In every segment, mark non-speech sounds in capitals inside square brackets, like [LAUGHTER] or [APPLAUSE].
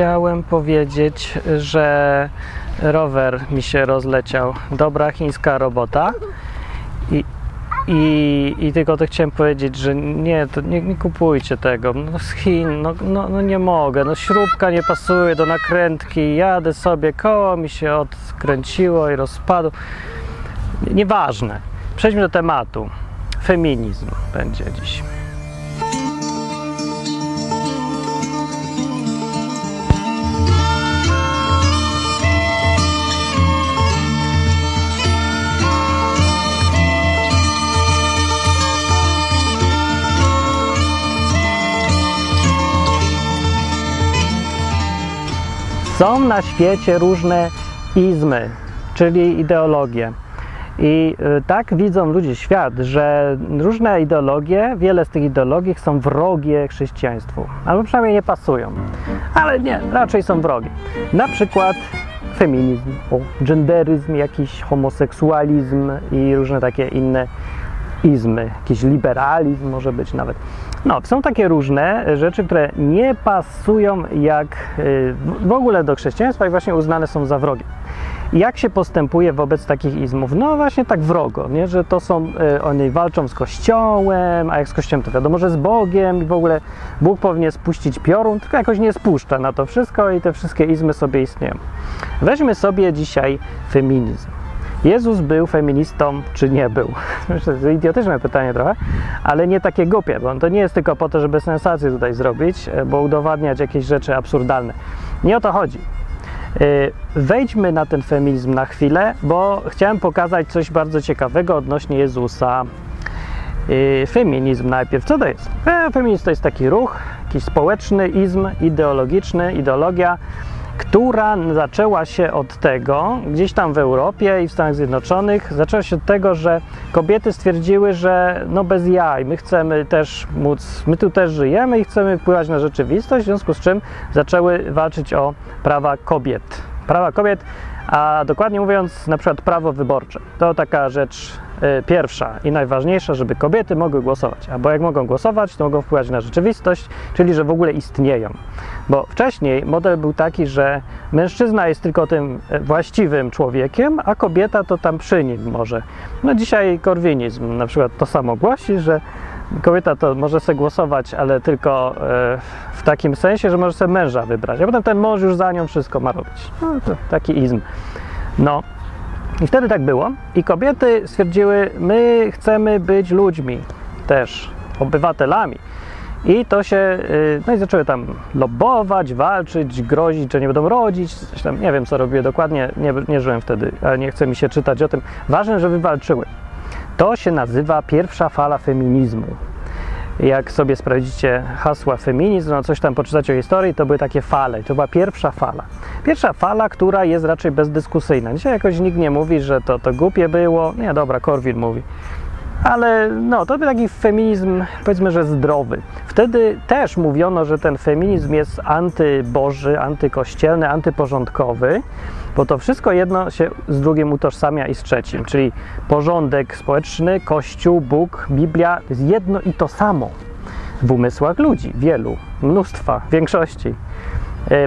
chciałem powiedzieć, że rower mi się rozleciał. Dobra chińska robota. I, i, i tylko to chciałem powiedzieć, że nie, to nie, nie kupujcie tego. No z Chin, no, no, no nie mogę. No śrubka nie pasuje do nakrętki. Jadę sobie, koło mi się odkręciło i rozpadło. Nieważne. Przejdźmy do tematu. Feminizm będzie dziś. Są na świecie różne izmy, czyli ideologie. I y, tak widzą ludzie świat, że różne ideologie, wiele z tych ideologii są wrogie chrześcijaństwu, albo przynajmniej nie pasują. Ale nie, raczej są wrogie. Na przykład feminizm, genderyzm, jakiś homoseksualizm i różne takie inne izmy, jakiś liberalizm może być nawet. No, są takie różne rzeczy, które nie pasują jak y, w ogóle do chrześcijaństwa i właśnie uznane są za wrogie. Jak się postępuje wobec takich izmów? No właśnie tak wrogo, nie? że to są, y, oni walczą z Kościołem, a jak z Kościołem to wiadomo, że z Bogiem i w ogóle Bóg powinien spuścić piorun, tylko jakoś nie spuszcza na to wszystko i te wszystkie izmy sobie istnieją. Weźmy sobie dzisiaj feminizm. Jezus był feministą, czy nie był? [LAUGHS] Myślę, to idiotyczne pytanie trochę, ale nie takie głupie, bo to nie jest tylko po to, żeby sensację tutaj zrobić, bo udowadniać jakieś rzeczy absurdalne. Nie o to chodzi. Wejdźmy na ten feminizm na chwilę, bo chciałem pokazać coś bardzo ciekawego odnośnie Jezusa. Feminizm najpierw. Co to jest? Feminizm to jest taki ruch, jakiś społeczny izm, ideologiczny, ideologia, która zaczęła się od tego, gdzieś tam w Europie i w Stanach Zjednoczonych, zaczęła się od tego, że kobiety stwierdziły, że no bez jaj, my chcemy też móc, my tu też żyjemy i chcemy wpływać na rzeczywistość, w związku z czym zaczęły walczyć o prawa kobiet. Prawa kobiet, a dokładnie mówiąc, na przykład prawo wyborcze. To taka rzecz pierwsza i najważniejsza, żeby kobiety mogły głosować. Albo jak mogą głosować, to mogą wpływać na rzeczywistość, czyli że w ogóle istnieją. Bo wcześniej model był taki, że mężczyzna jest tylko tym właściwym człowiekiem, a kobieta to tam przy nim może. No dzisiaj korwinizm na przykład to samo głosi, że kobieta to może sobie głosować, ale tylko w takim sensie, że może sobie męża wybrać, a potem ten mąż już za nią wszystko ma robić. No, to taki izm. No i wtedy tak było i kobiety stwierdziły, my chcemy być ludźmi też, obywatelami. I to się, no i zaczęły tam lobbować, walczyć, grozić, że nie będą rodzić. Tam, nie wiem, co robiły dokładnie, nie, nie żyłem wtedy, ale nie chce mi się czytać o tym. Ważne, żeby walczyły. To się nazywa pierwsza fala feminizmu. Jak sobie sprawdzicie hasła feminizm, no coś tam poczytacie o historii, to były takie fale. To była pierwsza fala. Pierwsza fala, która jest raczej bezdyskusyjna. Dzisiaj jakoś nikt nie mówi, że to, to głupie było. Nie, dobra, Korwin mówi ale no, to był taki feminizm, powiedzmy, że zdrowy. Wtedy też mówiono, że ten feminizm jest antyboży, antykościelny, antyporządkowy, bo to wszystko jedno się z drugim utożsamia i z trzecim, czyli porządek społeczny, Kościół, Bóg, Biblia jest jedno i to samo w umysłach ludzi, wielu, mnóstwa, większości.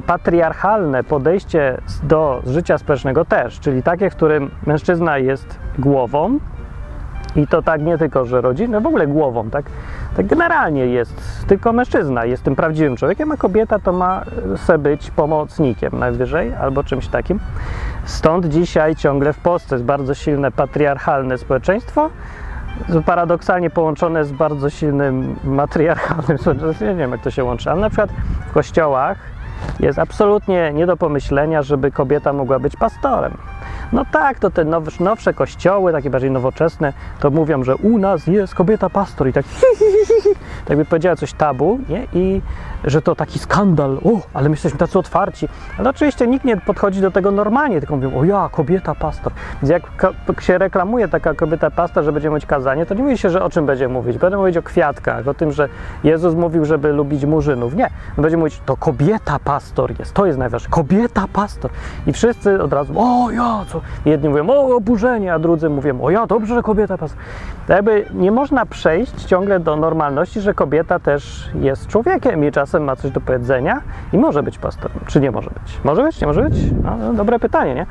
Patriarchalne podejście do życia społecznego też, czyli takie, w którym mężczyzna jest głową, i to tak nie tylko, że rodzina, w ogóle głową, tak? Tak generalnie jest tylko mężczyzna, jest tym prawdziwym człowiekiem, a kobieta to ma se być pomocnikiem najwyżej albo czymś takim. Stąd dzisiaj ciągle w Polsce jest bardzo silne patriarchalne społeczeństwo, paradoksalnie połączone z bardzo silnym matriarchalnym społeczeństwem. Nie wiem, jak to się łączy, ale na przykład w kościołach jest absolutnie nie do pomyślenia, żeby kobieta mogła być pastorem. No tak, to te now, nowsze kościoły, takie bardziej nowoczesne, to mówią, że u nas jest kobieta pastor i tak tak by powiedziała coś tabu, nie? I że to taki skandal, o, ale my jesteśmy tacy otwarci. Ale oczywiście nikt nie podchodzi do tego normalnie, tylko mówią, o ja, kobieta pastor. Więc jak się reklamuje taka kobieta pastor, że będzie mówić kazanie, to nie mówi się, że o czym będzie mówić. Będę mówić o kwiatkach, o tym, że Jezus mówił, żeby lubić murzynów. Nie, będzie mówić, to kobieta pastor jest, to jest najważniejsze, kobieta pastor. I wszyscy od razu, o ja, co? Jedni mówią, o oburzenie, a drudzy mówią, o ja, dobrze, że kobieta pastor. To jakby nie można przejść ciągle do normalności, że kobieta też jest człowiekiem i czasem ma coś do powiedzenia i może być pastorem. Czy nie może być? Może być? Nie może być? No, dobre pytanie, nie?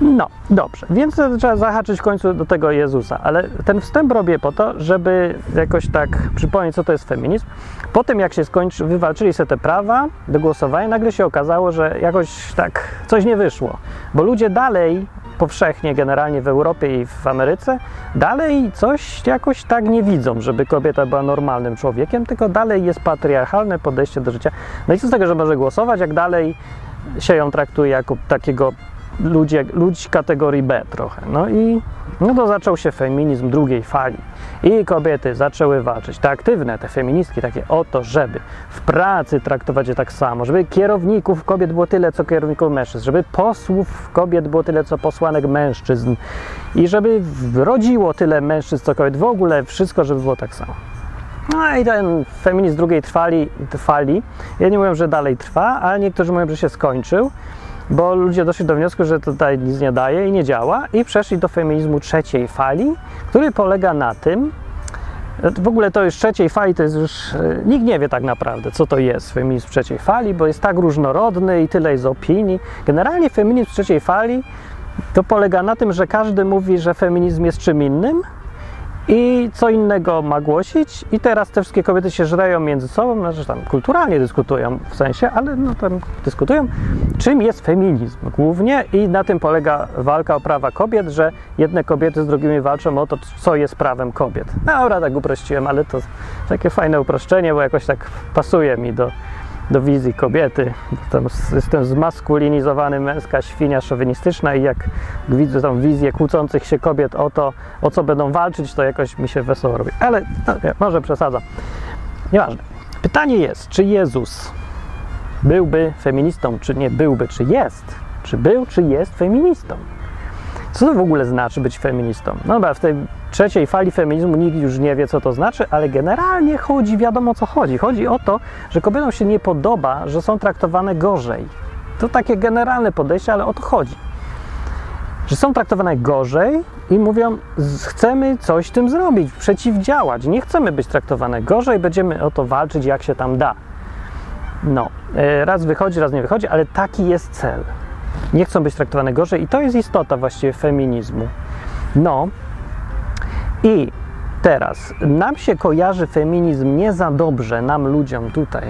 No, dobrze. Więc trzeba zahaczyć w końcu do tego Jezusa. Ale ten wstęp robię po to, żeby jakoś tak przypomnieć, co to jest feminizm. Po tym, jak się skończy, wywalczyli sobie te prawa do głosowania, nagle się okazało, że jakoś tak coś nie wyszło. Bo ludzie dalej powszechnie, generalnie w Europie i w Ameryce, dalej coś jakoś tak nie widzą, żeby kobieta była normalnym człowiekiem, tylko dalej jest patriarchalne podejście do życia. No i co z tego, że może głosować, jak dalej się ją traktuje jako takiego ludzie, ludzi kategorii B trochę. No i no to zaczął się feminizm drugiej fali. I kobiety zaczęły walczyć, te aktywne, te feministki, takie o to, żeby w pracy traktować je tak samo, żeby kierowników kobiet było tyle, co kierowników mężczyzn, żeby posłów kobiet było tyle, co posłanek mężczyzn i żeby rodziło tyle mężczyzn, co kobiet, w ogóle wszystko, żeby było tak samo. No i ten feminizm drugiej trwali, trwali. Jedni mówią, że dalej trwa, a niektórzy mówią, że się skończył bo ludzie doszli do wniosku, że tutaj nic nie daje i nie działa i przeszli do feminizmu trzeciej fali, który polega na tym, w ogóle to już trzeciej fali to jest już, e, nikt nie wie tak naprawdę, co to jest feminizm trzeciej fali, bo jest tak różnorodny i tyle jest opinii. Generalnie feminizm trzeciej fali to polega na tym, że każdy mówi, że feminizm jest czym innym, i co innego ma głosić i teraz te wszystkie kobiety się żreją między sobą, znaczy tam kulturalnie dyskutują w sensie, ale no tam dyskutują, czym jest feminizm głównie i na tym polega walka o prawa kobiet, że jedne kobiety z drugimi walczą o to, co jest prawem kobiet. No dobra, tak uprościłem, ale to takie fajne uproszczenie, bo jakoś tak pasuje mi do, do wizji kobiety. Jestem zmaskulinizowany, męska świnia szowinistyczna i jak widzę tą wizję kłócących się kobiet o to, o co będą walczyć, to jakoś mi się wesoło robi. Ale no, nie, może przesadzam. Nieważne. Pytanie jest, czy Jezus byłby feministą, czy nie byłby, czy jest? Czy był, czy jest feministą? Co to w ogóle znaczy być feministą? No dobra, w tej trzeciej fali feminizmu nikt już nie wie, co to znaczy, ale generalnie chodzi, wiadomo co chodzi. Chodzi o to, że kobietom się nie podoba, że są traktowane gorzej. To takie generalne podejście, ale o to chodzi. Że są traktowane gorzej i mówią, chcemy coś z tym zrobić, przeciwdziałać. Nie chcemy być traktowane gorzej, będziemy o to walczyć, jak się tam da. No, e, raz wychodzi, raz nie wychodzi, ale taki jest cel. Nie chcą być traktowane gorzej i to jest istota właściwie feminizmu. No, i teraz nam się kojarzy feminizm nie za dobrze, nam ludziom tutaj,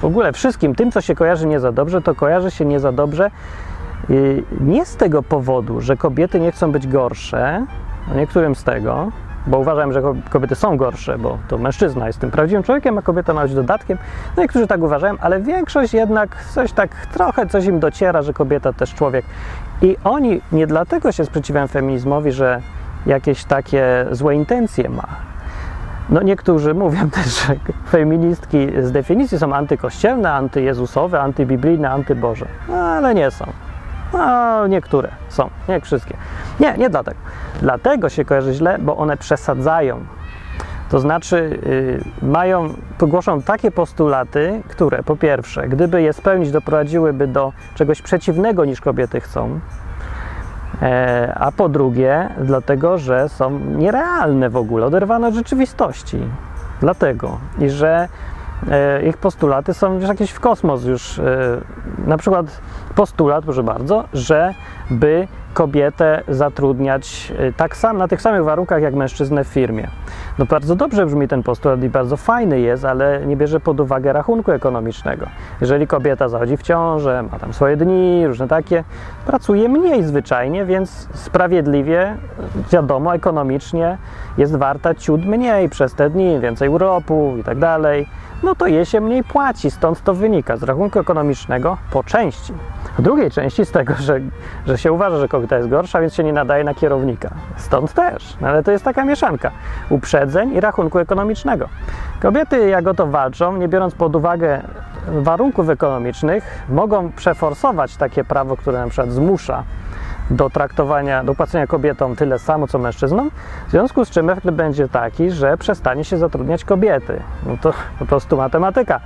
w ogóle wszystkim tym, co się kojarzy nie za dobrze, to kojarzy się nie za dobrze y, nie z tego powodu, że kobiety nie chcą być gorsze, niektórym z tego, bo uważam, że kobiety są gorsze, bo to mężczyzna jest tym prawdziwym człowiekiem, a kobieta ma być dodatkiem. No niektórzy tak uważają, ale większość jednak coś tak trochę coś im dociera, że kobieta też człowiek. I oni nie dlatego się sprzeciwiają feminizmowi, że jakieś takie złe intencje ma. No niektórzy [LAUGHS] mówią też, że feministki z definicji są antykościelne, antyjezusowe, antybiblijne, antyboże. No, ale nie są. No, niektóre są, nie wszystkie. Nie, nie dlatego. Dlatego się kojarzy źle, bo one przesadzają. To znaczy, yy, mają, głoszą takie postulaty, które po pierwsze, gdyby je spełnić, doprowadziłyby do czegoś przeciwnego niż kobiety chcą, E, a po drugie, dlatego, że są nierealne w ogóle, oderwane od rzeczywistości. Dlatego, i że ich postulaty są już jakieś w kosmos już. E, na przykład postulat, proszę bardzo, że by kobietę zatrudniać tak sam, na tych samych warunkach jak mężczyznę w firmie. No bardzo dobrze brzmi ten postulat i bardzo fajny jest, ale nie bierze pod uwagę rachunku ekonomicznego. Jeżeli kobieta zachodzi w ciążę, ma tam swoje dni, różne takie, pracuje mniej zwyczajnie, więc sprawiedliwie, wiadomo, ekonomicznie jest warta ciut mniej przez te dni, więcej urlopu i tak dalej no to je się mniej płaci. Stąd to wynika z rachunku ekonomicznego po części. W drugiej części z tego, że, że się uważa, że kobieta jest gorsza, więc się nie nadaje na kierownika. Stąd też. No ale to jest taka mieszanka uprzedzeń i rachunku ekonomicznego. Kobiety, jak o to walczą, nie biorąc pod uwagę warunków ekonomicznych, mogą przeforsować takie prawo, które na przykład zmusza do traktowania, do płacenia kobietom tyle samo co mężczyznom, w związku z czym efekt będzie taki, że przestanie się zatrudniać kobiety. No to po prostu matematyka.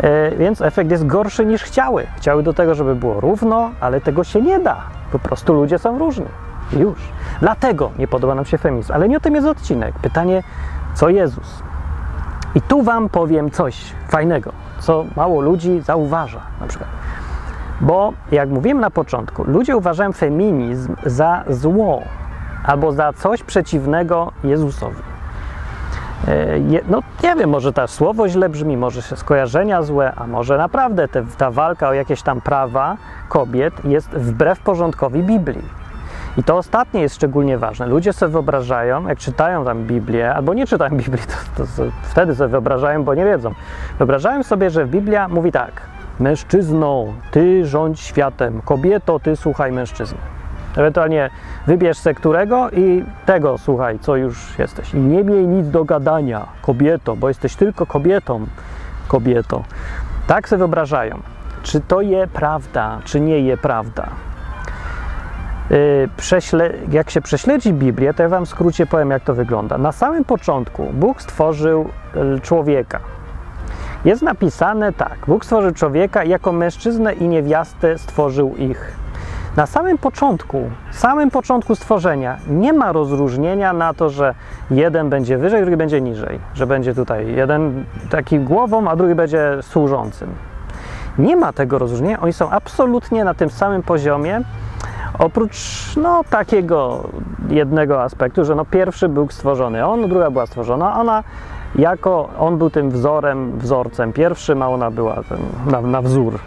E, więc efekt jest gorszy niż chciały. Chciały do tego, żeby było równo, ale tego się nie da. Po prostu ludzie są różni. Już. Dlatego nie podoba nam się feminizm. Ale nie o tym jest odcinek. Pytanie, co Jezus? I tu Wam powiem coś fajnego, co mało ludzi zauważa na przykład. Bo jak mówiłem na początku, ludzie uważają feminizm za zło albo za coś przeciwnego Jezusowi. E, no nie wiem, może to słowo źle brzmi, może się skojarzenia złe, a może naprawdę te, ta walka o jakieś tam prawa kobiet jest wbrew porządkowi Biblii. I to ostatnie jest szczególnie ważne. Ludzie sobie wyobrażają, jak czytają tam Biblię, albo nie czytają Biblii, to, to, to wtedy sobie wyobrażają, bo nie wiedzą. Wyobrażają sobie, że Biblia mówi tak: Mężczyzno, ty rządź światem, kobieto, ty słuchaj mężczyzny. Ewentualnie wybierz se którego i tego słuchaj, co już jesteś. I nie miej nic do gadania, kobieto, bo jesteś tylko kobietą, kobieto. Tak sobie wyobrażają. Czy to je prawda, czy nie je prawda? Yy, prześle, jak się prześledzi Biblię, to ja Wam w skrócie powiem, jak to wygląda. Na samym początku Bóg stworzył y, człowieka. Jest napisane tak: Bóg stworzył człowieka, jako mężczyznę i niewiastę stworzył ich. Na samym początku, samym początku stworzenia nie ma rozróżnienia na to, że jeden będzie wyżej, drugi będzie niżej, że będzie tutaj jeden taki głową, a drugi będzie służącym. Nie ma tego rozróżnienia, oni są absolutnie na tym samym poziomie, oprócz no, takiego jednego aspektu, że no, pierwszy był stworzony on, druga była stworzona, ona jako on był tym wzorem, wzorcem pierwszym, a ona była ten, na, na wzór.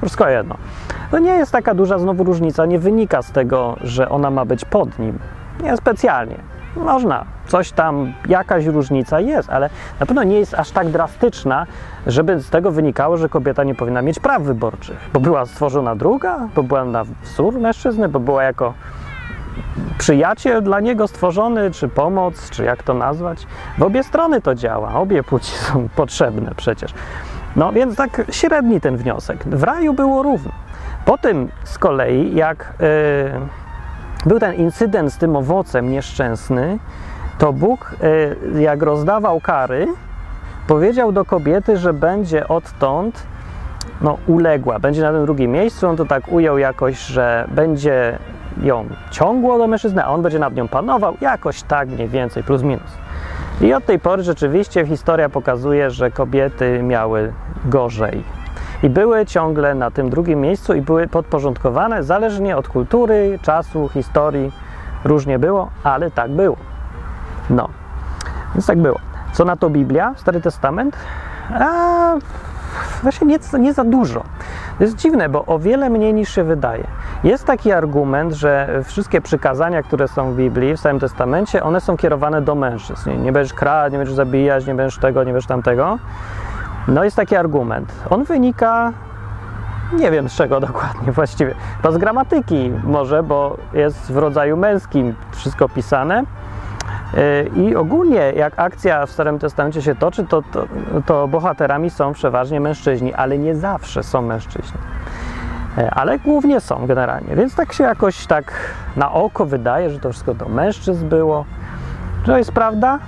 Wszystko jedno. To nie jest taka duża znowu różnica, nie wynika z tego, że ona ma być pod nim. Nie specjalnie. Można, coś tam, jakaś różnica jest, ale na pewno nie jest aż tak drastyczna, żeby z tego wynikało, że kobieta nie powinna mieć praw wyborczych, bo była stworzona druga, bo była na wzór mężczyzny, bo była jako przyjaciel dla niego stworzony, czy pomoc, czy jak to nazwać. W obie strony to działa, obie płci są [LAUGHS] potrzebne przecież. No więc tak średni ten wniosek. W raju było równo. Po tym z kolei, jak yy, był ten incydent z tym owocem nieszczęsny, to Bóg, yy, jak rozdawał kary, powiedział do kobiety, że będzie odtąd no, uległa, będzie na tym drugim miejscu. On to tak ujął jakoś, że będzie ją ciągło do mężczyzny, a on będzie nad nią panował, jakoś tak mniej więcej, plus minus. I od tej pory rzeczywiście historia pokazuje, że kobiety miały gorzej. I były ciągle na tym drugim miejscu i były podporządkowane zależnie od kultury, czasu, historii. Różnie było, ale tak było. No, więc tak było. Co na to Biblia, Stary Testament? A właśnie nie, nie za dużo. Jest dziwne, bo o wiele mniej niż się wydaje. Jest taki argument, że wszystkie przykazania, które są w Biblii, w Starym Testamencie, one są kierowane do mężczyzn. Nie, nie będziesz kraść, nie będziesz zabijać, nie będziesz tego, nie będziesz tamtego. No jest taki argument. On wynika, nie wiem z czego dokładnie właściwie, to z gramatyki może, bo jest w rodzaju męskim wszystko pisane. I ogólnie, jak akcja w Starym Testamencie się toczy, to, to, to bohaterami są przeważnie mężczyźni, ale nie zawsze są mężczyźni. Y, ale głównie są generalnie, więc tak się jakoś tak na oko wydaje, że to wszystko do mężczyzn było. Czy to jest prawda?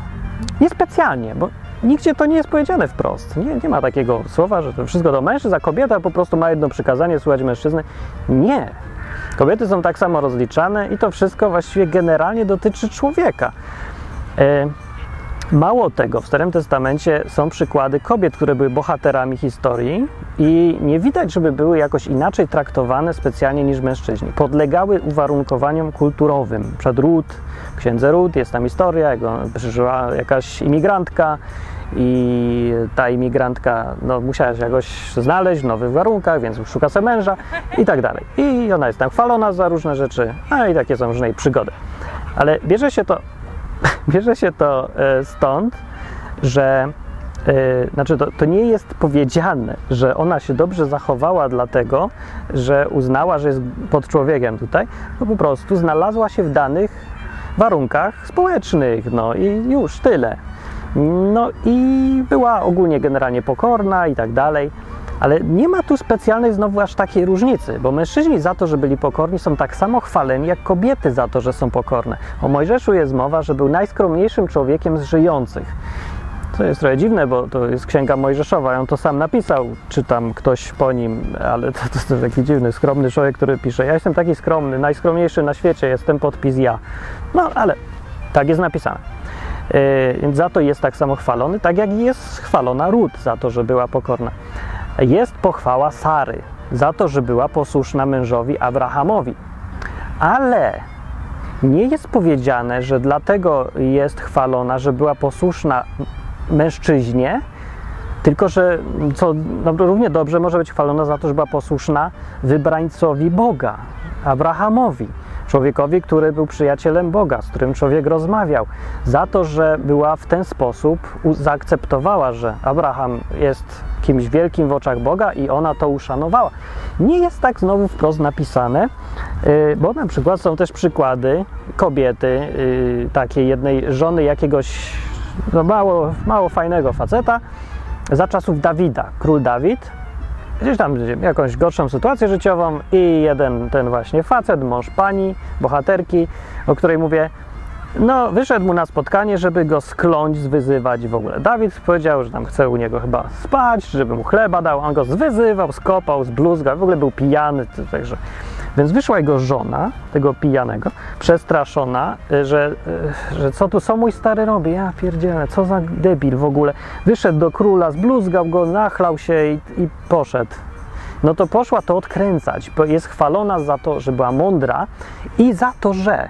Niespecjalnie, bo nigdzie to nie jest powiedziane wprost. Nie, nie ma takiego słowa, że to wszystko do mężczyzn, a kobieta po prostu ma jedno przykazanie, słuchać mężczyzny. Nie. Kobiety są tak samo rozliczane i to wszystko właściwie generalnie dotyczy człowieka. E, mało tego, w Starym Testamencie są przykłady kobiet, które były bohaterami historii i nie widać, żeby były jakoś inaczej traktowane specjalnie niż mężczyźni. Podlegały uwarunkowaniom kulturowym. Przed Ród, księdze Ród jest tam historia, jak przyszła jakaś imigrantka i ta imigrantka no, musiała się jakoś znaleźć w nowych warunkach, więc szuka sobie męża i tak dalej. I ona jest tam chwalona za różne rzeczy, a i takie są różne przygody. Ale bierze się to [LAUGHS] Bierze się to e, stąd, że e, znaczy to, to, nie jest powiedziane, że ona się dobrze zachowała dlatego, że uznała, że jest pod człowiekiem tutaj, no po prostu znalazła się w danych warunkach społecznych, no i już tyle. No i była ogólnie generalnie pokorna i tak dalej. Ale nie ma tu specjalnej znowu aż takiej różnicy, bo mężczyźni za to, że byli pokorni, są tak samo chwaleni jak kobiety za to, że są pokorne. O Mojżeszu jest mowa, że był najskromniejszym człowiekiem z żyjących. To jest trochę dziwne, bo to jest księga Mojżeszowa, on to sam napisał, czy tam ktoś po nim, ale to, to jest taki dziwny, skromny człowiek, który pisze: Ja jestem taki skromny, najskromniejszy na świecie, jestem podpis ja. No ale tak jest napisane. Yy, więc za to jest tak samo chwalony, tak jak jest chwalona Rut za to, że była pokorna. Jest pochwała Sary za to, że była posłuszna mężowi Abrahamowi. Ale nie jest powiedziane, że dlatego jest chwalona, że była posłuszna mężczyźnie, tylko że co no, równie dobrze może być chwalona za to, że była posłuszna wybrańcowi Boga, Abrahamowi, człowiekowi, który był przyjacielem Boga, z którym człowiek rozmawiał, za to, że była w ten sposób zaakceptowała, że Abraham jest kimś wielkim w oczach Boga i ona to uszanowała. Nie jest tak znowu wprost napisane, y, bo na przykład są też przykłady kobiety, y, takiej jednej żony jakiegoś no mało, mało fajnego faceta za czasów Dawida, król Dawid, gdzieś tam jakąś gorszą sytuację życiową i jeden ten właśnie facet, mąż pani, bohaterki, o której mówię, no wyszedł mu na spotkanie, żeby go skląć, zwyzywać w ogóle. Dawid powiedział, że tam chce u niego chyba spać, żeby mu chleba dał, on go zwyzywał, skopał, zbluzgał, w ogóle był pijany, także... Więc wyszła jego żona, tego pijanego, przestraszona, że, że co tu, co mój stary robi? Ja pierdzielę, co za debil w ogóle. Wyszedł do króla, zbluzgał go, nachlał się i, i poszedł. No to poszła to odkręcać, bo jest chwalona za to, że była mądra i za to, że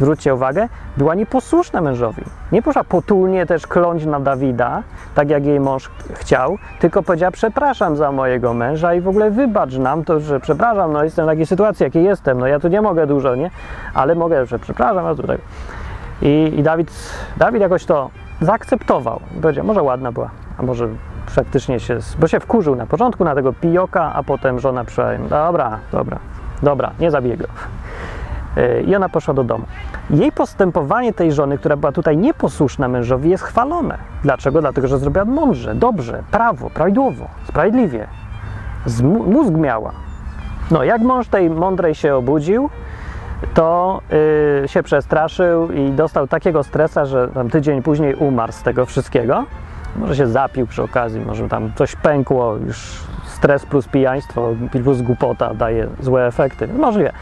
zwróćcie uwagę, była nieposłuszna mężowi. Nie poszła potulnie też kląć na Dawida, tak jak jej mąż chciał, tylko powiedziała, przepraszam za mojego męża i w ogóle wybacz nam to, że przepraszam, no jestem w takiej sytuacji, jakiej jestem, no ja tu nie mogę dużo, nie? Ale mogę, że przepraszam, a tutaj. I, i Dawid, Dawid jakoś to zaakceptował. Powiedział, może ładna była, a może faktycznie się, bo się wkurzył na początku na tego pijoka, a potem żona przyszła, dobra, dobra, dobra, nie zabiję go. E, I ona poszła do domu. Jej postępowanie tej żony, która była tutaj nieposłuszna mężowi, jest chwalone. Dlaczego? Dlatego, że zrobiła mądrze, dobrze, prawo, prawidłowo, sprawiedliwie. Z mózg miała. No, jak mąż tej mądrej się obudził, to yy, się przestraszył i dostał takiego stresa, że tam tydzień później umarł z tego wszystkiego. Może się zapił przy okazji, może tam coś pękło, już stres plus pijaństwo plus głupota daje złe efekty. Możliwe.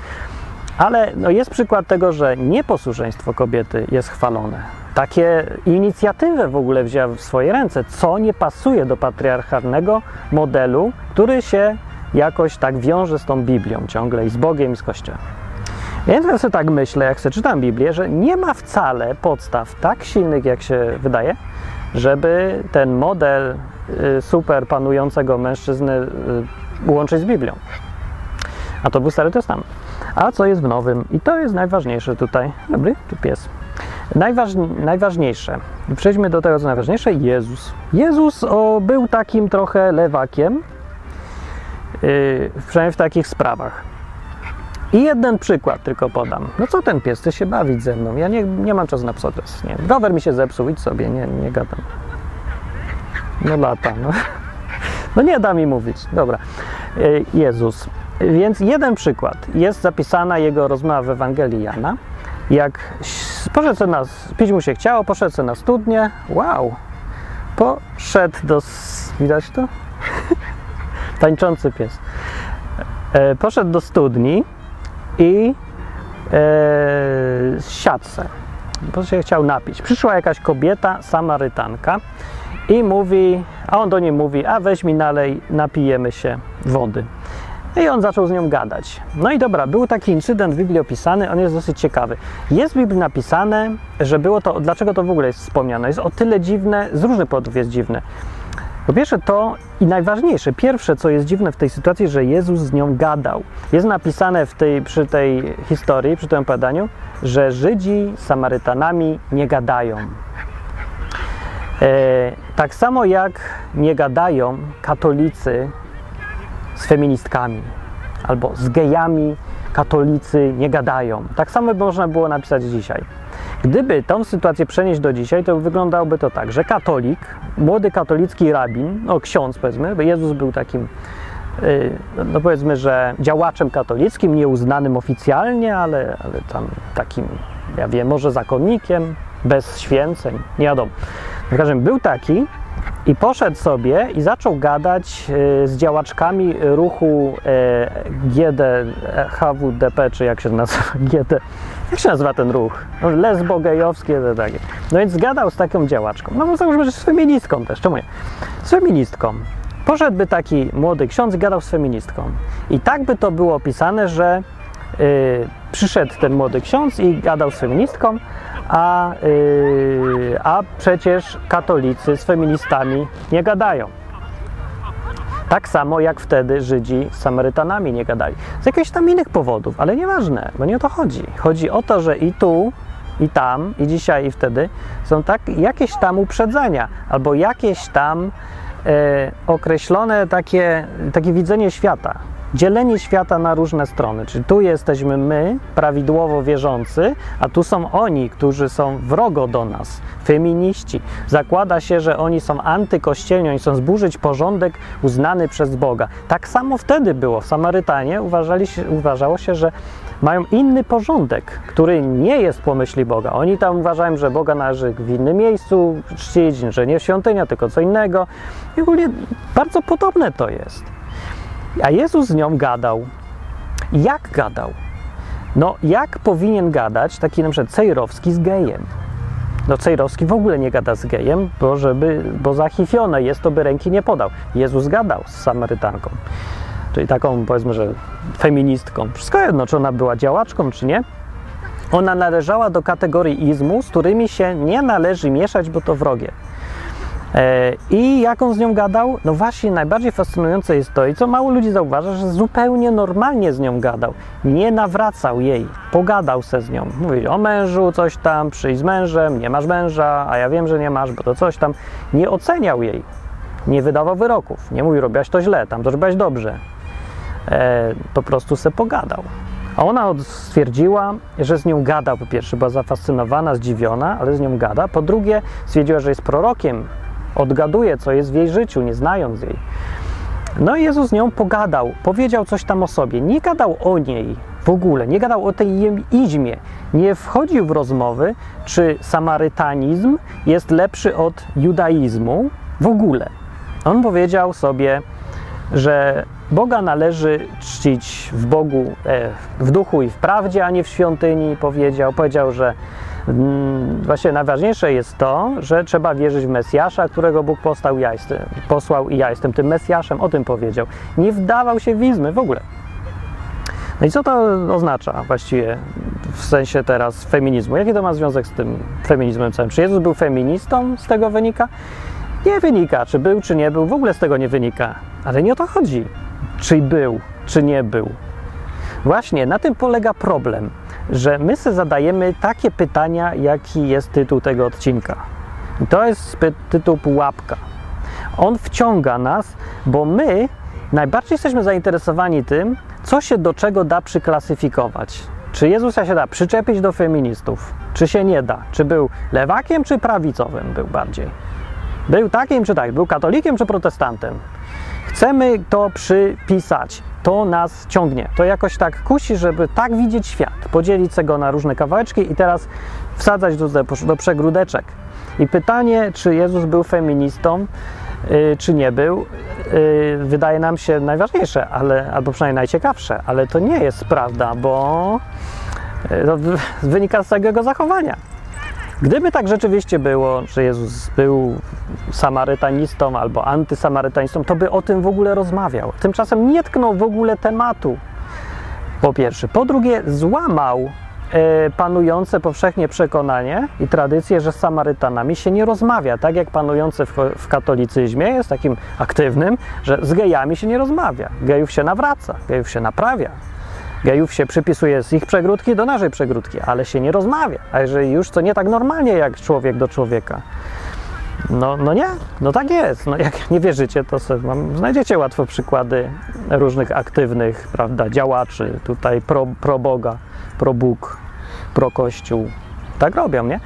Ale no jest przykład tego, że nieposłuszeństwo kobiety jest chwalone. Takie inicjatywy w ogóle wzięła w swoje ręce, co nie pasuje do patriarchalnego modelu, który się jakoś tak wiąże z tą Biblią ciągle i z Bogiem i z Kościołem. Więc ja sobie tak myślę, jak sobie czytam Biblię, że nie ma wcale podstaw tak silnych, jak się wydaje, żeby ten model y, super panującego mężczyzny y, łączyć z Biblią. A to był Stary Testament. A co jest w nowym? I to jest najważniejsze tutaj. Dobry, tu pies. najważniejsze. Przejdźmy do tego, co najważniejsze. Jezus. Jezus o, był takim trochę lewakiem, yy, przynajmniej w takich sprawach. I jeden przykład tylko podam. No co ten pies, chce się bawić ze mną? Ja nie, nie mam czasu na psotes. Nie. Rower mi się zepsuł, idź sobie, nie, nie gadam. No lata, no. [LAUGHS] No nie da mi mówić. Dobra. Yy, Jezus. Więc jeden przykład. Jest zapisana jego rozmowa w Ewangelii Jana. Jak poszedł na, pić mu się chciało, poszedł na studnię. Wow! Poszedł do... Widać to? [LAUGHS] Tańczący pies. E, poszedł do studni i e, siadł se, się chciał napić. Przyszła jakaś kobieta, Samarytanka i mówi, a on do niej mówi, a weź mi nalej, napijemy się wody. I on zaczął z nią gadać. No i dobra, był taki incydent w Biblii opisany, on jest dosyć ciekawy. Jest w Biblii napisane, że było to, dlaczego to w ogóle jest wspomniane. Jest o tyle dziwne, z różnych powodów jest dziwne. Po pierwsze to i najważniejsze, pierwsze co jest dziwne w tej sytuacji, że Jezus z nią gadał. Jest napisane w tej, przy tej historii, przy tym opowiadaniu, że Żydzi z Samarytanami nie gadają. E, tak samo jak nie gadają katolicy z feministkami albo z gejami katolicy nie gadają. Tak samo by można było napisać dzisiaj. Gdyby tą sytuację przenieść do dzisiaj, to wyglądałoby to tak, że katolik, młody katolicki rabin, no ksiądz powiedzmy, bo Jezus był takim, y, no powiedzmy, że działaczem katolickim, nieuznanym oficjalnie, ale, ale tam takim, ja wiem, może zakonnikiem, bez święceń, nie wiadomo. W każdym był taki, i poszedł sobie i zaczął gadać e, z działaczkami ruchu e, GD, HWDP, czy jak się nazywa, [LAUGHS] GD, Jak się nazywa ten ruch? No, lesbo-gejowskie, to takie. No więc zgadał z taką działaczką. No bo załóżmy, że z feministką też, czemu nie? Z feministką. Poszedłby taki młody ksiądz i gadał z feministką. I tak by to było opisane, że y, przyszedł ten młody ksiądz i gadał z feministką, a, y, a przecież katolicy z feministami nie gadają. Tak samo jak wtedy Żydzi z Samarytanami nie gadali. Z jakichś tam innych powodów, ale nieważne, bo nie o to chodzi. Chodzi o to, że i tu, i tam, i dzisiaj, i wtedy są tak, jakieś tam uprzedzenia, albo jakieś tam e, określone takie, takie widzenie świata dzielenie świata na różne strony. Czyli tu jesteśmy my, prawidłowo wierzący, a tu są oni, którzy są wrogo do nas, feminiści. Zakłada się, że oni są antykościelni, oni chcą zburzyć porządek uznany przez Boga. Tak samo wtedy było. W Samarytanie uważali się, uważało się, że mają inny porządek, który nie jest po myśli Boga. Oni tam uważają, że Boga należy w innym miejscu czcić, że nie świątynia, tylko co innego. I ogólnie bardzo podobne to jest. A Jezus z nią gadał. Jak gadał? No, jak powinien gadać taki na przykład Cejrowski z gejem? No, Cejrowski w ogóle nie gada z gejem, bo, żeby, bo zachifione jest, to by ręki nie podał. Jezus gadał z Samarytanką, czyli taką, powiedzmy, że feministką. Wszystko jedno, czy ona była działaczką, czy nie. Ona należała do kategorii izmu, z którymi się nie należy mieszać, bo to wrogie. E, I jak on z nią gadał? No właśnie, najbardziej fascynujące jest to, i co mało ludzi zauważa, że zupełnie normalnie z nią gadał. Nie nawracał jej, pogadał se z nią. Mówił o mężu, coś tam, przyjdź z mężem, nie masz męża, a ja wiem, że nie masz, bo to coś tam. Nie oceniał jej, nie wydawał wyroków, nie mówił, robiłaś to źle, tam to robiłaś dobrze. E, po prostu se pogadał. A ona stwierdziła, że z nią gada, po pierwsze, była zafascynowana, zdziwiona, ale z nią gada. Po drugie, stwierdziła, że jest prorokiem, odgaduje, co jest w jej życiu, nie znając jej. No i Jezus z nią pogadał, powiedział coś tam o sobie. Nie gadał o niej w ogóle, nie gadał o tej izmie. Nie wchodził w rozmowy, czy samarytanizm jest lepszy od judaizmu w ogóle. On powiedział sobie, że Boga należy czcić w Bogu, e, w duchu i w prawdzie, a nie w świątyni. Powiedział, powiedział, że właśnie najważniejsze jest to, że trzeba wierzyć w Mesjasza, którego Bóg postał, ja jestem, posłał i ja jestem tym Mesjaszem, o tym powiedział. Nie wdawał się w izmy w ogóle. No i co to oznacza właściwie w sensie teraz feminizmu? Jaki to ma związek z tym feminizmem całym? Czy Jezus był feministą? Z tego wynika? Nie wynika. Czy był, czy nie był, w ogóle z tego nie wynika. Ale nie o to chodzi. Czy był, czy nie był. Właśnie na tym polega problem że my sobie zadajemy takie pytania, jaki jest tytuł tego odcinka. I to jest tytuł pułapka. On wciąga nas, bo my najbardziej jesteśmy zainteresowani tym, co się do czego da przyklasyfikować. Czy Jezusa się da przyczepić do feministów? Czy się nie da? Czy był lewakiem, czy prawicowym był bardziej? Był takim, czy tak? Był katolikiem, czy protestantem? Chcemy to przypisać to nas ciągnie. To jakoś tak kusi, żeby tak widzieć świat, podzielić go na różne kawałeczki i teraz wsadzać do, do przegródeczek. I pytanie, czy Jezus był feministą, yy, czy nie był, yy, wydaje nam się najważniejsze, ale, albo przynajmniej najciekawsze, ale to nie jest prawda, bo yy, to wynika z całego zachowania. Gdyby tak rzeczywiście było, że Jezus był samarytanistą albo antysamarytanistą, to by o tym w ogóle rozmawiał. Tymczasem nie tknął w ogóle tematu. Po pierwsze. Po drugie, złamał e, panujące powszechnie przekonanie i tradycję, że z Samarytanami się nie rozmawia, tak jak panujące w, w katolicyzmie jest takim aktywnym, że z gejami się nie rozmawia. Gejów się nawraca, gejów się naprawia. Gejów się przypisuje z ich przegródki do naszej przegródki, ale się nie rozmawia. A jeżeli już, to nie tak normalnie jak człowiek do człowieka. No, no nie, no tak jest. No jak nie wierzycie, to sobie, mam, znajdziecie łatwo przykłady różnych aktywnych, prawda, działaczy, tutaj pro, pro Boga, pro Bóg, pro Kościół. Tak robią, nie?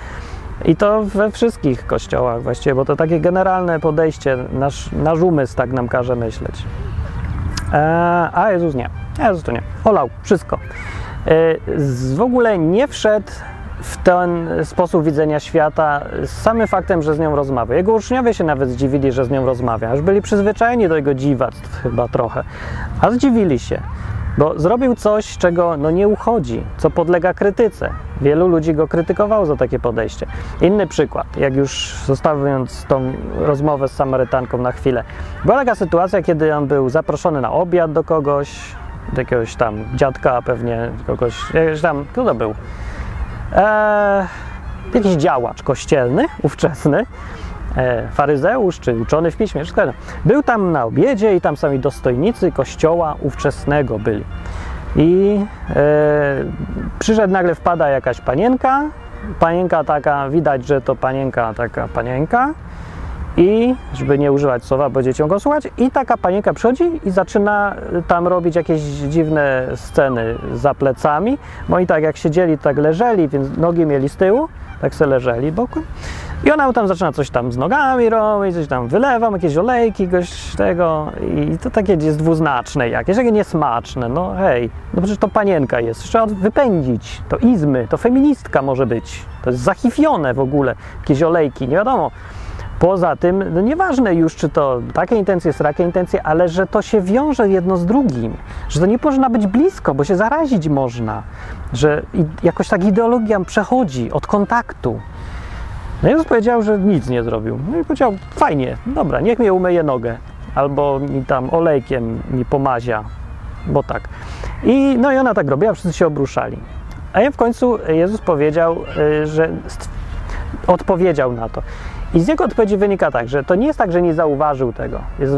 I to we wszystkich kościołach właściwie, bo to takie generalne podejście, nasz, nasz umysł tak nam każe myśleć. Eee, a Jezus nie. Jezus to nie. Olał wszystko. Eee, w ogóle nie wszedł w ten sposób widzenia świata z samym faktem, że z nią rozmawia. Jego uczniowie się nawet zdziwili, że z nią rozmawia. Już byli przyzwyczajeni do jego dziwactw chyba trochę, a zdziwili się. Bo zrobił coś, czego no nie uchodzi, co podlega krytyce. Wielu ludzi go krytykowało za takie podejście. Inny przykład, jak już zostawiając tą rozmowę z Samarytanką na chwilę. Była taka sytuacja, kiedy on był zaproszony na obiad do kogoś, do jakiegoś tam dziadka, pewnie kogoś, jakiegoś tam, kto to był? Eee, jakiś działacz kościelny, ówczesny, faryzeusz czy uczony w piśmie, wszystko. Był tam na obiedzie i tam sami dostojnicy kościoła ówczesnego byli. I e, przyszedł nagle, wpada jakaś panienka, panienka taka, widać, że to panienka taka panienka i, żeby nie używać słowa, bo dzieciom go słuchać, i taka panienka przychodzi i zaczyna tam robić jakieś dziwne sceny za plecami, bo i tak jak siedzieli, tak leżeli, więc nogi mieli z tyłu, tak se leżeli bokiem. I ona tam zaczyna coś tam z nogami robić, coś tam wylewam, jakieś olejki, goś tego. I to takie jest dwuznaczne jakieś, takie niesmaczne, no hej, no przecież to panienka jest, trzeba wypędzić, to izmy, to feministka może być, to jest zachifione w ogóle, jakieś olejki, nie wiadomo. Poza tym, no nieważne już, czy to takie intencje, takie intencje, ale że to się wiąże jedno z drugim, że to nie można być blisko, bo się zarazić można, że jakoś tak ideologia przechodzi od kontaktu. No Jezus powiedział, że nic nie zrobił. No i powiedział, fajnie, dobra, niech mnie umyje nogę, albo mi tam olejkiem mi pomazia, bo tak. I, no i ona tak robiła, wszyscy się obruszali. A ja w końcu Jezus powiedział, y, że odpowiedział na to. I z jego odpowiedzi wynika tak, że to nie jest tak, że nie zauważył tego. Jest,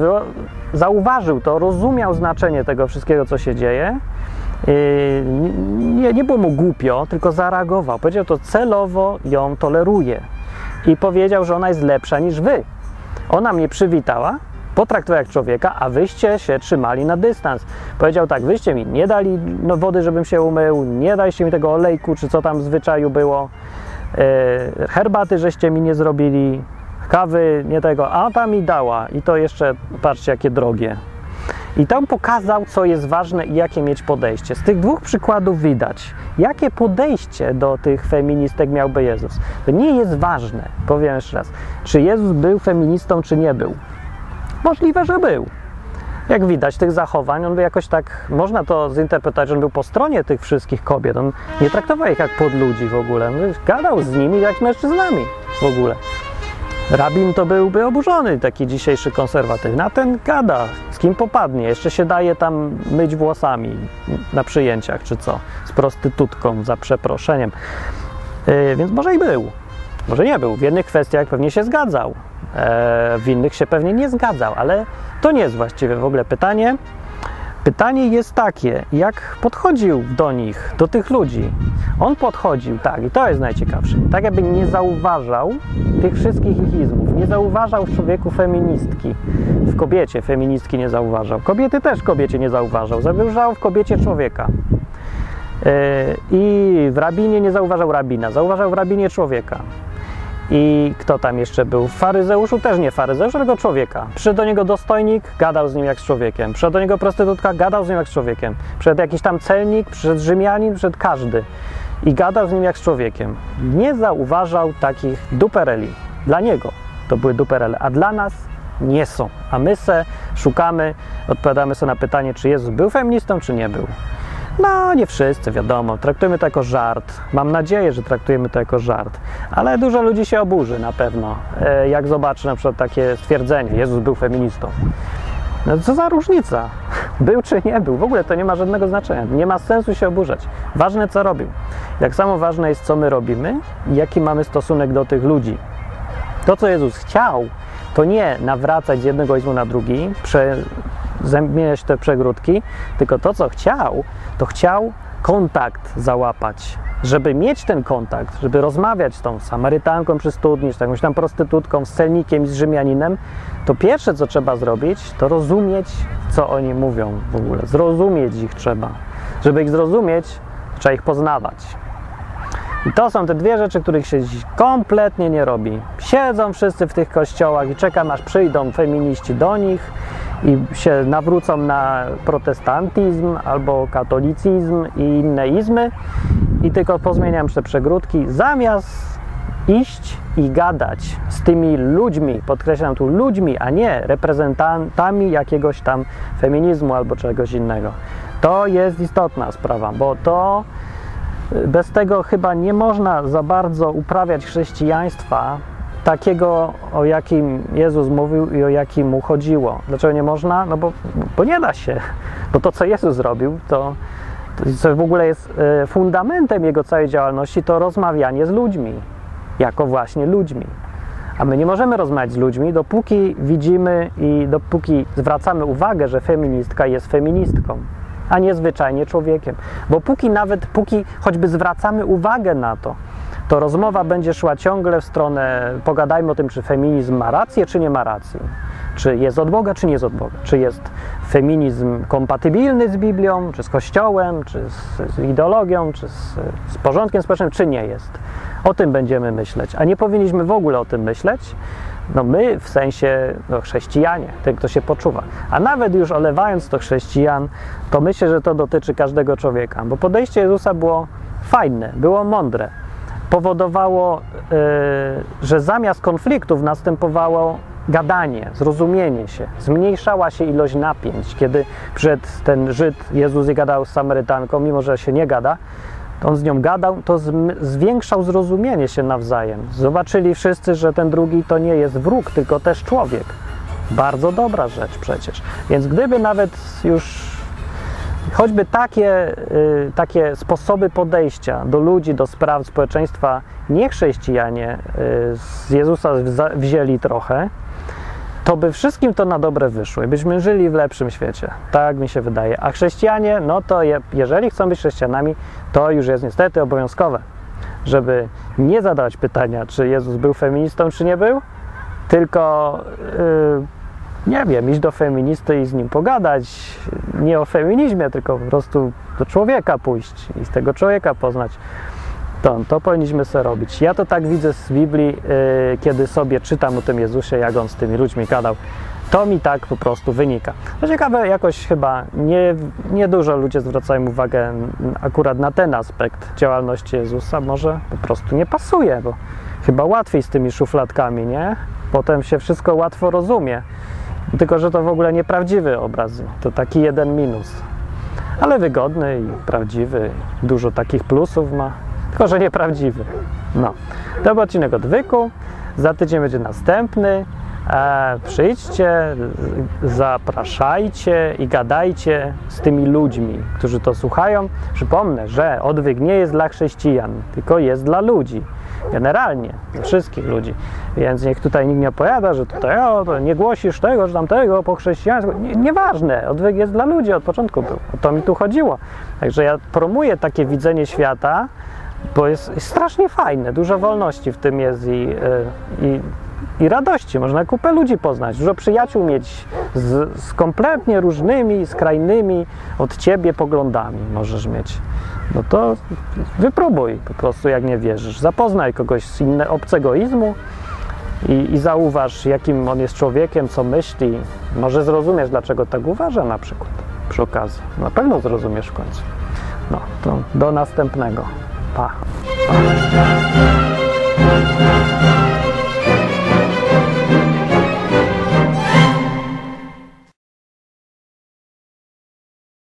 zauważył to, rozumiał znaczenie tego wszystkiego, co się dzieje. Y, nie, nie było mu głupio, tylko zareagował. Powiedział to celowo ją toleruje. I powiedział, że ona jest lepsza niż wy. Ona mnie przywitała, potraktowała jak człowieka, a wyście się trzymali na dystans. Powiedział tak, wyście mi nie dali no, wody, żebym się umył, nie daliście mi tego olejku, czy co tam w zwyczaju było. E, herbaty żeście mi nie zrobili, kawy nie tego, a ta mi dała i to jeszcze, patrzcie jakie drogie. I tam pokazał, co jest ważne i jakie mieć podejście. Z tych dwóch przykładów widać, jakie podejście do tych feministek miałby Jezus. To nie jest ważne, powiem jeszcze raz, czy Jezus był feministą, czy nie był. Możliwe, że był jak widać, tych zachowań, on by jakoś tak, można to zinterpretować, że on był po stronie tych wszystkich kobiet. On nie traktował ich jak pod ludzi w ogóle. On gadał z nimi jak mężczyznami w ogóle. Rabin to byłby oburzony, taki dzisiejszy konserwatywny, a ten gada, z kim popadnie. Jeszcze się daje tam myć włosami na przyjęciach, czy co, z prostytutką, za przeproszeniem. Yy, więc może i był, może nie był. W jednych kwestiach pewnie się zgadzał, E, w innych się pewnie nie zgadzał, ale to nie jest właściwie w ogóle pytanie. Pytanie jest takie, jak podchodził do nich, do tych ludzi. On podchodził, tak, i to jest najciekawsze, tak jakby nie zauważał tych wszystkich ich izmów, nie zauważał w człowieku feministki, w kobiecie feministki nie zauważał, kobiety też kobiecie nie zauważał, zauważał w kobiecie człowieka. E, I w rabinie nie zauważał rabina, zauważał w rabinie człowieka. I kto tam jeszcze był? Faryzeuszu też nie faryzeusz, tylko człowieka. Przyszedł do niego dostojnik, gadał z nim jak z człowiekiem. Przyszedł do niego prostytutka, gadał z nim jak z człowiekiem. Przyszedł jakiś tam celnik, przyszedł Rzymianin, przyszedł każdy. I gadał z nim jak z człowiekiem. Nie zauważał takich dupereli. Dla niego to były duperele, a dla nas nie są. A my se szukamy, odpowiadamy sobie na pytanie, czy Jezus był feministą, czy nie był. No, nie wszyscy, wiadomo. Traktujemy to jako żart. Mam nadzieję, że traktujemy to jako żart. Ale dużo ludzi się oburzy na pewno, e, jak zobaczy na przykład takie stwierdzenie: Jezus był feministą. No co za różnica? [LAUGHS] Był czy nie był? W ogóle to nie ma żadnego znaczenia. Nie ma sensu się oburzać. Ważne, co robił. Jak samo ważne jest, co my robimy i jaki mamy stosunek do tych ludzi. To, co Jezus chciał, to nie nawracać z jednego izmu na drugi, prze, zamieniać te przegródki, tylko to, co chciał, to chciał kontakt załapać. Żeby mieć ten kontakt, żeby rozmawiać z tą Samarytanką przy studni, z jakąś tam prostytutką, z celnikiem z Rzymianinem, to pierwsze, co trzeba zrobić, to rozumieć, co oni mówią w ogóle. Zrozumieć ich trzeba. Żeby ich zrozumieć, trzeba ich poznawać. I to są te dwie rzeczy, których się dziś kompletnie nie robi. Siedzą wszyscy w tych kościołach i czekam, aż przyjdą feminiści do nich i się nawrócą na protestantyzm albo katolicyzm i inne izmy i tylko pozmieniam te przegródki, zamiast iść i gadać z tymi ludźmi, podkreślam tu ludźmi, a nie reprezentantami jakiegoś tam feminizmu albo czegoś innego. To jest istotna sprawa, bo to bez tego chyba nie można za bardzo uprawiać chrześcijaństwa takiego, o jakim Jezus mówił i o jakim mu chodziło. Dlaczego nie można? No bo, bo nie da się. Bo to, co Jezus zrobił, to, co w ogóle jest e, fundamentem jego całej działalności, to rozmawianie z ludźmi, jako właśnie ludźmi. A my nie możemy rozmawiać z ludźmi, dopóki widzimy i dopóki zwracamy uwagę, że feministka jest feministką a nie zwyczajnie człowiekiem. Bo póki nawet, póki choćby zwracamy uwagę na to, to rozmowa będzie szła ciągle w stronę, pogadajmy o tym, czy feminizm ma rację, czy nie ma racji. Czy jest od Boga, czy nie jest od Boga. Czy jest feminizm kompatybilny z Biblią, czy z Kościołem, czy z, z ideologią, czy z, z porządkiem społecznym, czy nie jest. O tym będziemy myśleć. A nie powinniśmy w ogóle o tym myśleć, no my w sensie no, chrześcijanie, ten kto się poczuwa. A nawet już olewając to chrześcijan, to myślę, że to dotyczy każdego człowieka, bo podejście Jezusa było fajne, było mądre. Powodowało, yy, że zamiast konfliktów następowało gadanie, zrozumienie się, zmniejszała się ilość napięć. Kiedy przed ten Żyd Jezus gadał z Samarytanką, mimo że się nie gada, on z nią gadał, to zwiększał zrozumienie się nawzajem. Zobaczyli wszyscy, że ten drugi to nie jest wróg, tylko też człowiek. Bardzo dobra rzecz przecież. Więc gdyby nawet już choćby takie, y, takie sposoby podejścia do ludzi, do spraw społeczeństwa niechrześcijanie y, z Jezusa wzięli trochę, to by wszystkim to na dobre wyszło i byśmy żyli w lepszym świecie. Tak mi się wydaje. A chrześcijanie, no to je, jeżeli chcą być chrześcijanami, to już jest niestety obowiązkowe, żeby nie zadawać pytania, czy Jezus był feministą, czy nie był, tylko yy, nie wiem, iść do feministy i z nim pogadać. Nie o feminizmie, tylko po prostu do człowieka pójść i z tego człowieka poznać to, to powinniśmy sobie robić. Ja to tak widzę z Biblii, yy, kiedy sobie czytam o tym Jezusie, jak on z tymi ludźmi gadał. To mi tak po prostu wynika. Ciekawe, jakoś chyba nie, nie dużo ludzie zwracają uwagę akurat na ten aspekt działalności Jezusa. Może po prostu nie pasuje, bo chyba łatwiej z tymi szufladkami, nie? Potem się wszystko łatwo rozumie. Tylko, że to w ogóle nieprawdziwy obraz. To taki jeden minus. Ale wygodny i prawdziwy. Dużo takich plusów ma tylko że nieprawdziwy. No, to był odcinek odwyku. Za tydzień będzie następny. E, przyjdźcie, zapraszajcie i gadajcie z tymi ludźmi, którzy to słuchają. Przypomnę, że odwyk nie jest dla chrześcijan, tylko jest dla ludzi. Generalnie, wszystkich ludzi. Więc niech tutaj nikt nie opowiada, że tutaj o, nie głosisz tego, czy tamtego po chrześcijaństwu. Nie, nieważne, odwyk jest dla ludzi, od początku był. O to mi tu chodziło. Także ja promuję takie widzenie świata, bo jest, jest strasznie fajne, dużo wolności w tym jest i, e, i, i radości. Można kupę ludzi poznać, dużo przyjaciół mieć z, z kompletnie różnymi, skrajnymi od ciebie poglądami możesz mieć. No to wypróbuj po prostu, jak nie wierzysz. Zapoznaj kogoś z innego obcego izmu i, i zauważ, jakim on jest człowiekiem, co myśli. Może zrozumiesz, dlaczego tak uważa na przykład przy okazji. Na pewno zrozumiesz w końcu. No, to do następnego. Pa. pa.